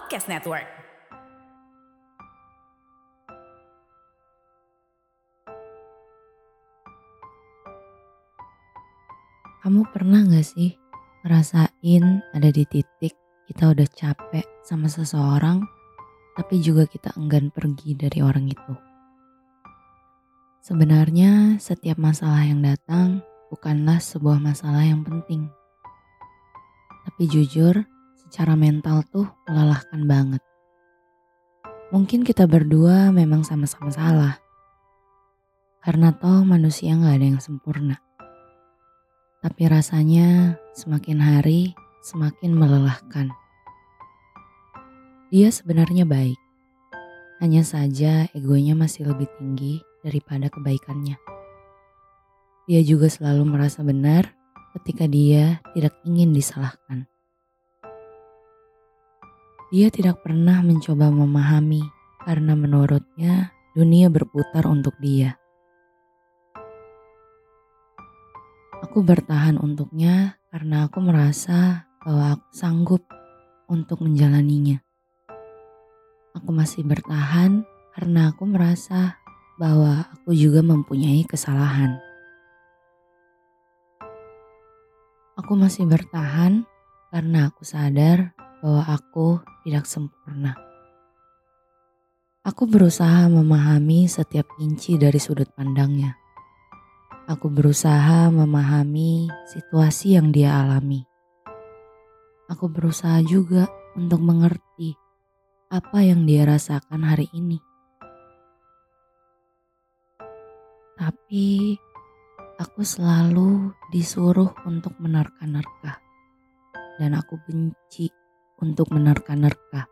Podcast Network. Kamu pernah gak sih ngerasain ada di titik kita udah capek sama seseorang, tapi juga kita enggan pergi dari orang itu? Sebenarnya setiap masalah yang datang bukanlah sebuah masalah yang penting. Tapi jujur, secara mental tuh melelahkan banget. Mungkin kita berdua memang sama-sama salah. Karena toh manusia gak ada yang sempurna. Tapi rasanya semakin hari semakin melelahkan. Dia sebenarnya baik. Hanya saja egonya masih lebih tinggi daripada kebaikannya. Dia juga selalu merasa benar ketika dia tidak ingin disalahkan. Dia tidak pernah mencoba memahami karena menurutnya dunia berputar untuk dia. Aku bertahan untuknya karena aku merasa bahwa aku sanggup untuk menjalaninya. Aku masih bertahan karena aku merasa bahwa aku juga mempunyai kesalahan. Aku masih bertahan karena aku sadar bahwa aku tidak sempurna. Aku berusaha memahami setiap inci dari sudut pandangnya. Aku berusaha memahami situasi yang dia alami. Aku berusaha juga untuk mengerti apa yang dia rasakan hari ini. Tapi aku selalu disuruh untuk menerka-nerka. Dan aku benci untuk menerka-nerka.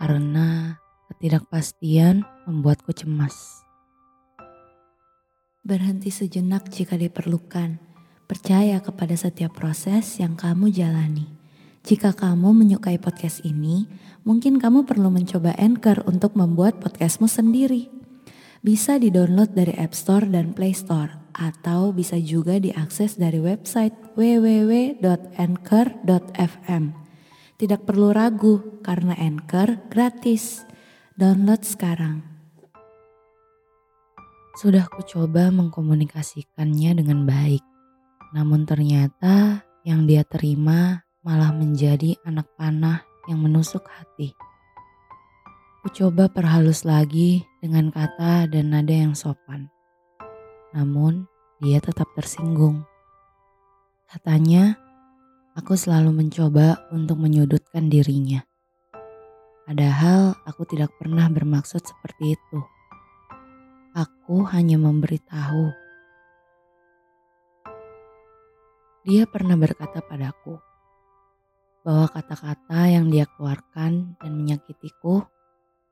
Karena ketidakpastian membuatku cemas. Berhenti sejenak jika diperlukan. Percaya kepada setiap proses yang kamu jalani. Jika kamu menyukai podcast ini, mungkin kamu perlu mencoba Anchor untuk membuat podcastmu sendiri. Bisa di-download dari App Store dan Play Store, atau bisa juga diakses dari website www.anchor.fm. Tidak perlu ragu, karena Anchor gratis. Download sekarang. Sudah kucoba mengkomunikasikannya dengan baik, namun ternyata yang dia terima malah menjadi anak panah yang menusuk hati. Kucoba perhalus lagi dengan kata dan nada yang sopan. Namun dia tetap tersinggung. Katanya, aku selalu mencoba untuk menyudutkan dirinya. Padahal aku tidak pernah bermaksud seperti itu. Aku hanya memberitahu. Dia pernah berkata padaku bahwa kata-kata yang dia keluarkan dan menyakitiku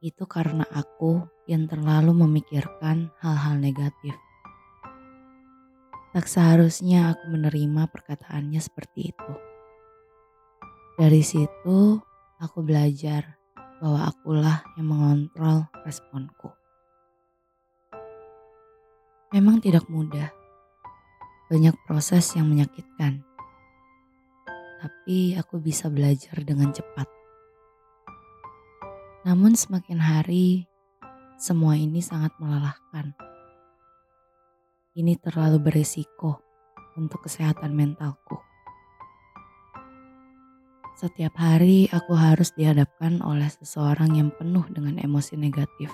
itu karena aku yang terlalu memikirkan hal-hal negatif. Tak seharusnya aku menerima perkataannya seperti itu. Dari situ, aku belajar bahwa akulah yang mengontrol responku. Memang tidak mudah. Banyak proses yang menyakitkan. Tapi aku bisa belajar dengan cepat. Namun semakin hari, semua ini sangat melelahkan. Ini terlalu berisiko untuk kesehatan mentalku. Setiap hari aku harus dihadapkan oleh seseorang yang penuh dengan emosi negatif.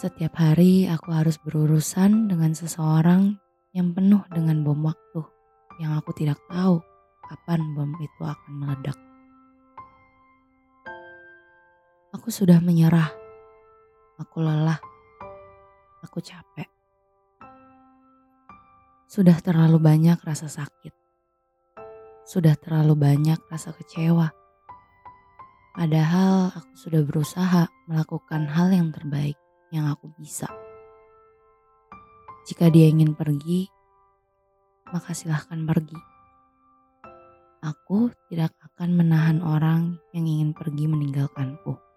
Setiap hari aku harus berurusan dengan seseorang yang penuh dengan bom waktu yang aku tidak tahu kapan bom itu akan meledak. Aku sudah menyerah. Aku lelah. Aku capek. Sudah terlalu banyak rasa sakit sudah terlalu banyak rasa kecewa. Padahal aku sudah berusaha melakukan hal yang terbaik yang aku bisa. Jika dia ingin pergi, maka silahkan pergi. Aku tidak akan menahan orang yang ingin pergi meninggalkanku.